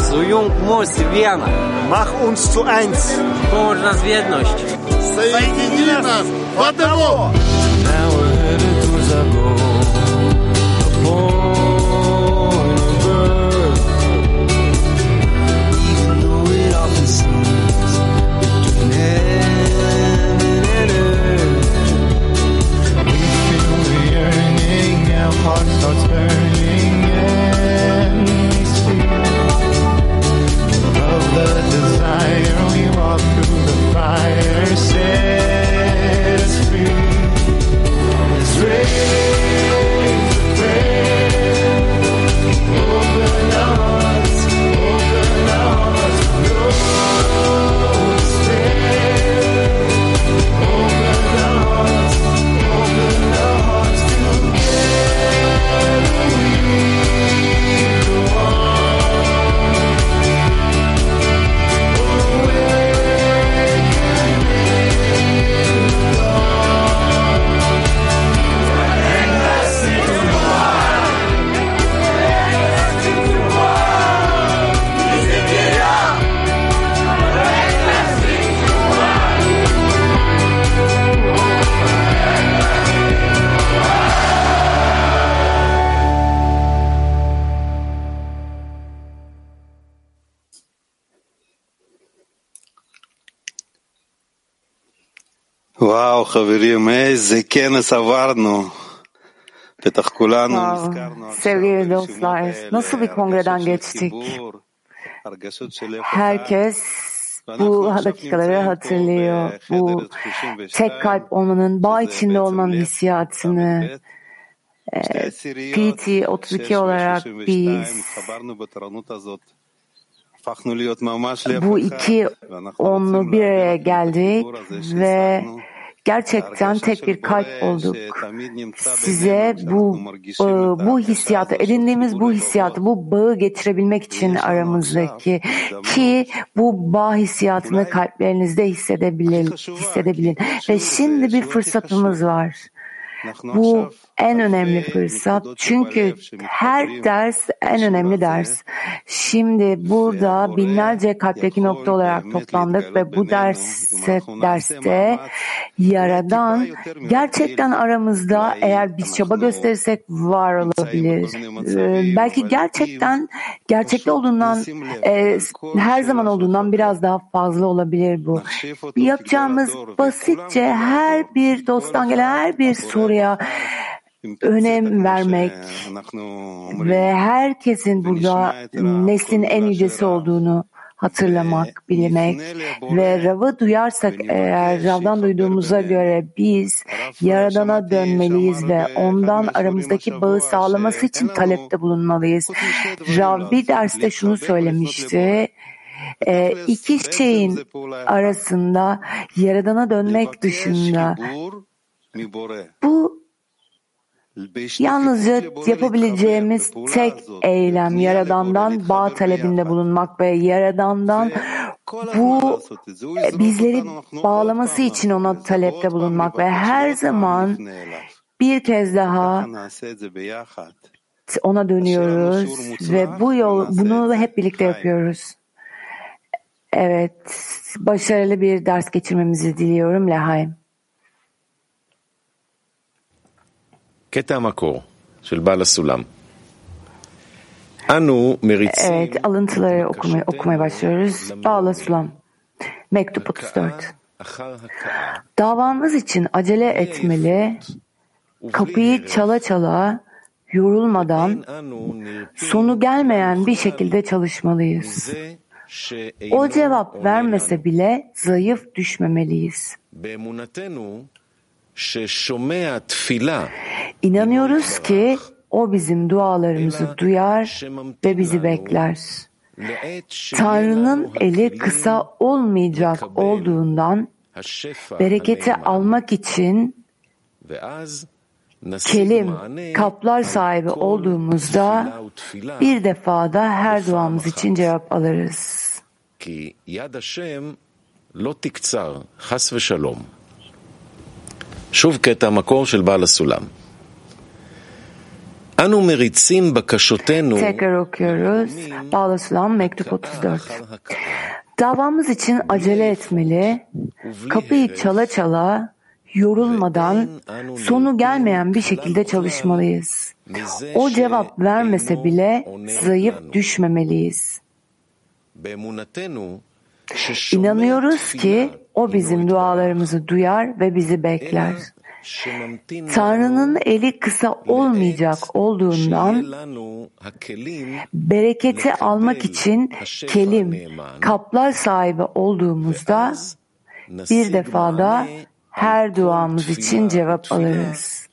Soyunk moc wiana. Mach uns zu eins. Połącz nas w jedność. Соедини нас в одного. Now וואו, חברים, איזה כנס עברנו. בטח כולנו Wow, נזכרנו sevgili עכשיו dostlar, ברשימות nasıl bir האלה, kongreden הרגשות של geçtik. חיבור, הרגשות של לב אחד. Herkes bu dakikaları hatırlıyor. Bu tek kalp olmanın, bağ içinde olmanın hissiyatını. PT 32 olarak biz bu iki onlu bir araya geldik ve gerçekten tek bir kalp olduk. Size bu e, bu hissiyatı, edindiğimiz bu hissiyatı, bu bağı getirebilmek için aramızdaki ki bu bağ hissiyatını kalplerinizde hissedebilin, hissedebilin. Ve şimdi bir fırsatımız var. Bu en önemli fırsat. çünkü her ders en önemli ders. Şimdi burada binlerce kalpteki nokta olarak toplandık ve bu derse, derste Yaradan gerçekten aramızda eğer biz çaba gösterirsek var olabilir. Ee, belki gerçekten gerçekte olduğundan e, her zaman olduğundan biraz daha fazla olabilir bu. Yapacağımız basitçe her bir dosttan gelen her bir soruya önem vermek ve herkesin burada neslin en yücesi olduğunu hatırlamak, bilmek ve Rav'ı duyarsak eğer Rav'dan duyduğumuza göre biz Yaradan'a dönmeliyiz ve ondan aramızdaki bağı sağlaması için talepte bulunmalıyız. Rav bir derste şunu söylemişti. E, iki şeyin arasında Yaradan'a dönmek dışında bu Yalnızca yapabileceğimiz tek eylem Yaradan'dan bağ talebinde bulunmak ve Yaradan'dan bu bizleri bağlaması için ona talepte bulunmak ve her zaman bir kez daha ona dönüyoruz ve bu yol bunu hep birlikte yapıyoruz. Evet, başarılı bir ders geçirmemizi diliyorum Lehaim. קטע המקור של בעל הסולם. אנו מריצים Evet, alıntıları okumaya, okumaya başlıyoruz. Bağla Sulam. Mektup 34. אחר הכאה, Davamız için acele etmeli, kapıyı çala çala, yorulmadan, אין אנו נרפים sonu gelmeyen bir şekilde çalışmalıyız. זה שאינו O cevap עונה vermese bile zayıf düşmemeliyiz. לנו. באמונתנו ששומע תפילה İnanıyoruz ki o bizim dualarımızı duyar ve bizi bekler. לעת שיהיה Tanrı'nın לנו eli הכלים kısa olmayacak olduğundan השפע bereketi הנאמן. almak için ואז נשיג kelim, מענה kaplar sahibi לכל olduğumuzda תפילה ותפילה, bir defada her duamız için cevap alırız. כי יד השם לא תקצר, חס ושלום. שוב קטע המקור של בעל הסולם. Tekrar okuyoruz. Bağlatılan mektup 34. Davamız için acele etmeli, kapıyı çala çala, yorulmadan, sonu gelmeyen bir şekilde çalışmalıyız. O cevap vermese bile zayıf düşmemeliyiz. İnanıyoruz ki o bizim dualarımızı duyar ve bizi bekler. Tanrı'nın eli kısa olmayacak olduğundan bereketi almak için kelim, kaplar sahibi olduğumuzda bir defada her duamız için cevap alırız.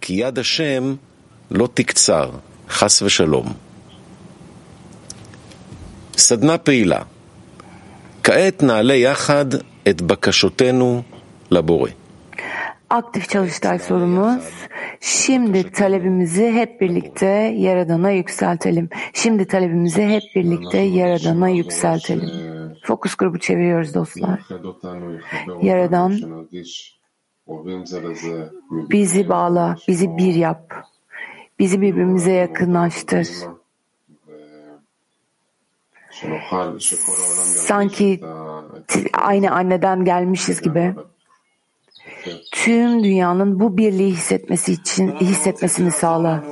כי יד השם לא תקצר, חס ושלום. סדנה פעילה. כעת נעלה יחד et bakashotenu labore. Aktif çalış sorumuz. Şimdi talebimizi hep birlikte Yaradan'a yükseltelim. Şimdi talebimizi hep birlikte Yaradan'a yükseltelim. Fokus grubu çeviriyoruz dostlar. Yaradan bizi bağla, bizi bir yap. Bizi birbirimize yakınlaştır. Sanki aynı anneden gelmişiz gibi tüm dünyanın bu birliği hissetmesi için hissetmesini sağla.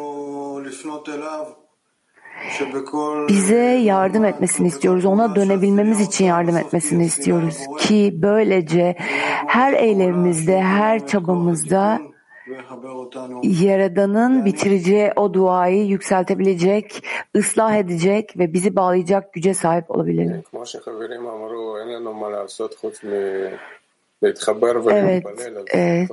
Bize yardım etmesini istiyoruz. Ona dönebilmemiz için yardım etmesini istiyoruz. Ki böylece her eylemimizde, her çabamızda Yaradan'ın bitireceği o duayı yükseltebilecek, ıslah edecek ve bizi bağlayacak güce sahip olabilelim. Evet, e,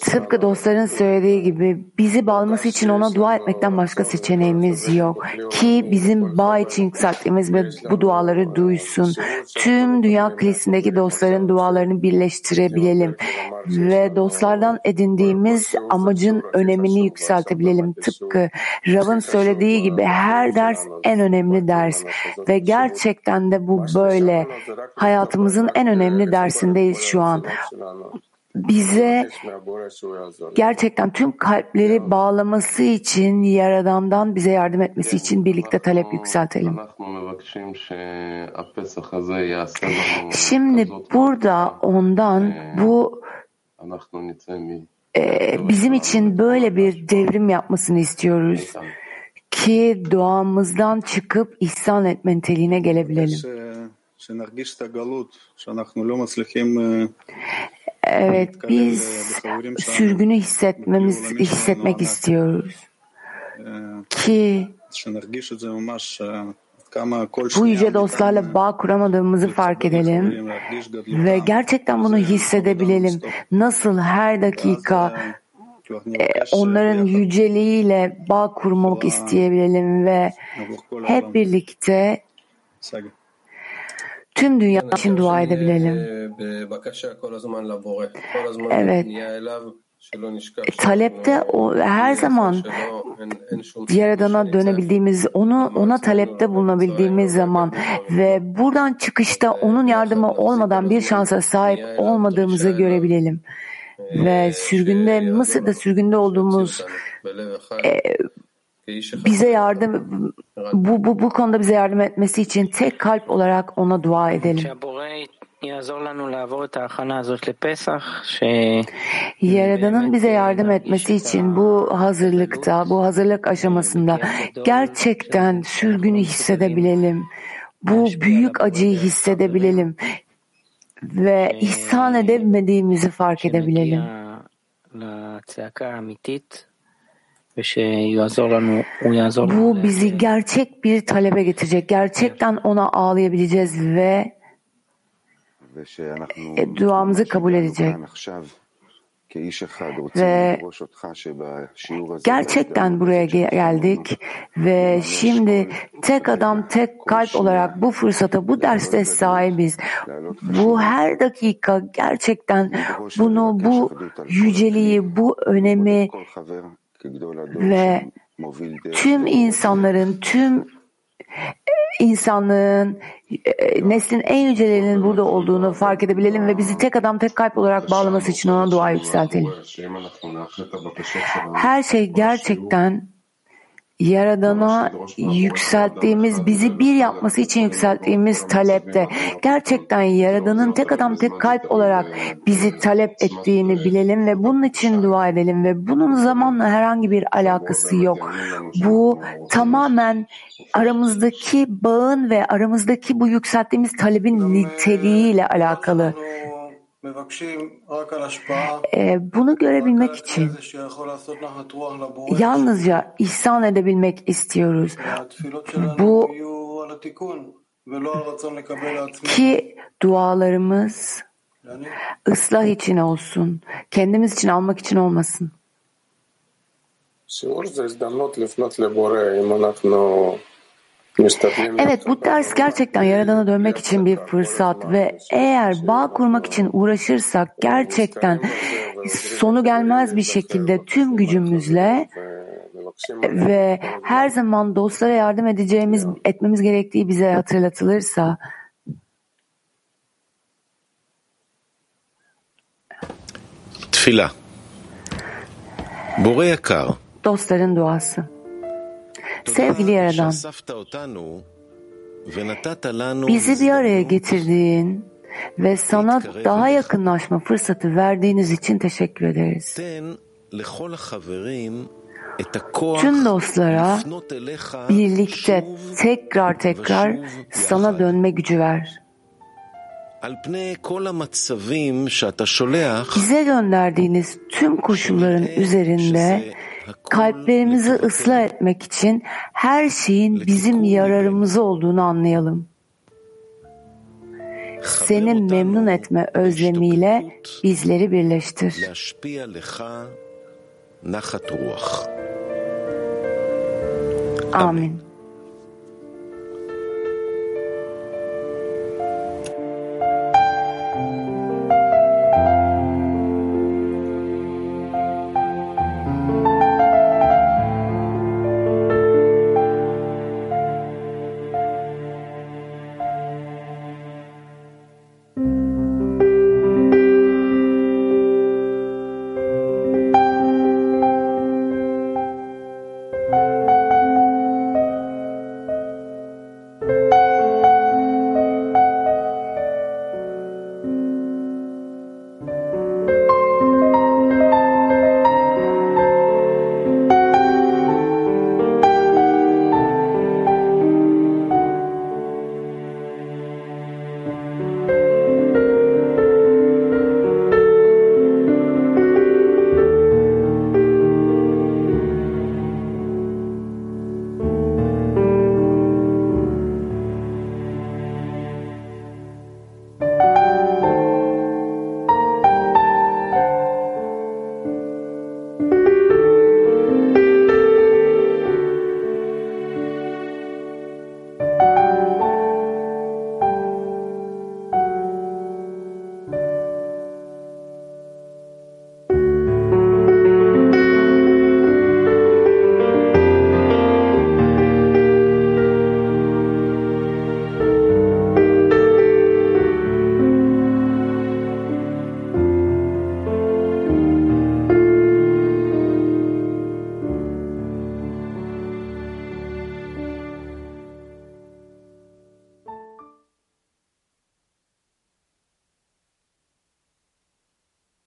tıpkı dostların söylediği gibi bizi bağlaması için ona dua etmekten başka seçeneğimiz yok. Ki bizim bağ için yükselttiğimiz ve bu duaları duysun. Tüm dünya kilisindeki dostların dualarını birleştirebilelim. Ve dostlardan edindiğimiz amacın önemini yükseltebilelim. Tıpkı Rav'ın söylediği gibi her ders en önemli ders. Ve gerçekten de bu böyle. Hayatımızın en önemli dersindeyiz şu an bize gerçekten tüm kalpleri bağlaması için Yaradan'dan bize yardım etmesi için birlikte talep yükseltelim. Şimdi burada ondan bu e, bizim için böyle bir devrim yapmasını istiyoruz ki doğamızdan çıkıp ihsan etme niteliğine gelebilelim. Evet, biz sürgünü hissetmemiz, hissetmek istiyoruz. Ki bu yüce dostlarla bağ kuramadığımızı fark edelim ve gerçekten bunu hissedebilelim. Nasıl her dakika onların yüceliğiyle bağ kurmak isteyebilelim ve hep birlikte tüm dünya için dua edebilelim. Evet. Talepte o her zaman Yaradan'a dönebildiğimiz, onu ona talepte bulunabildiğimiz zaman ve buradan çıkışta onun yardımı olmadan bir şansa sahip olmadığımızı görebilelim. Ve sürgünde, Mısır'da sürgünde olduğumuz e, bize yardım bu, bu, bu konuda bize yardım etmesi için tek kalp olarak ona dua edelim. Yaradan'ın bize yardım etmesi için bu hazırlıkta, bu hazırlık aşamasında gerçekten sürgünü hissedebilelim. Bu büyük acıyı hissedebilelim ve ihsan edemediğimizi fark edebilelim. Bu bizi gerçek bir talebe getirecek. Gerçekten ona ağlayabileceğiz ve duamızı kabul edecek. Ve gerçekten buraya geldik ve şimdi tek adam tek kalp olarak bu fırsata bu derste sahibiz. Bu her dakika gerçekten bunu bu yüceliği bu önemi ve tüm insanların tüm insanlığın, e, neslin en yücelerinin burada olduğunu fark edebilelim ve bizi tek adam tek kalp olarak bağlaması için ona dua yükseltelim. Her şey gerçekten Yaradan'a yükselttiğimiz, bizi bir yapması için yükselttiğimiz talepte. gerçekten Yaradan'ın tek adam tek kalp olarak bizi talep ettiğini bilelim ve bunun için dua edelim ve bunun zamanla herhangi bir alakası yok. Bu tamamen aramızdaki bağın ve aramızdaki bu yükselttiğimiz talebin niteliğiyle alakalı. E, bunu görebilmek için yalnızca ihsan edebilmek istiyoruz. Bu ki dualarımız ıslah için olsun, kendimiz için almak için olmasın. Evet bu ders gerçekten Yaradan'a dönmek için bir fırsat ve eğer bağ kurmak için uğraşırsak gerçekten sonu gelmez bir şekilde tüm gücümüzle ve her zaman dostlara yardım edeceğimiz, etmemiz gerektiği bize hatırlatılırsa Tfila. Dostların duası Sevgili Yaradan, bizi bir araya getirdiğin ve sana daha yakınlaşma fırsatı verdiğiniz için teşekkür ederiz. Tüm dostlara birlikte tekrar tekrar sana dönme gücü ver. Bize gönderdiğiniz tüm koşulların üzerinde kalplerimizi ıslah etmek için her şeyin bizim yararımıza olduğunu anlayalım. Senin memnun etme özlemiyle bizleri birleştir. Amin.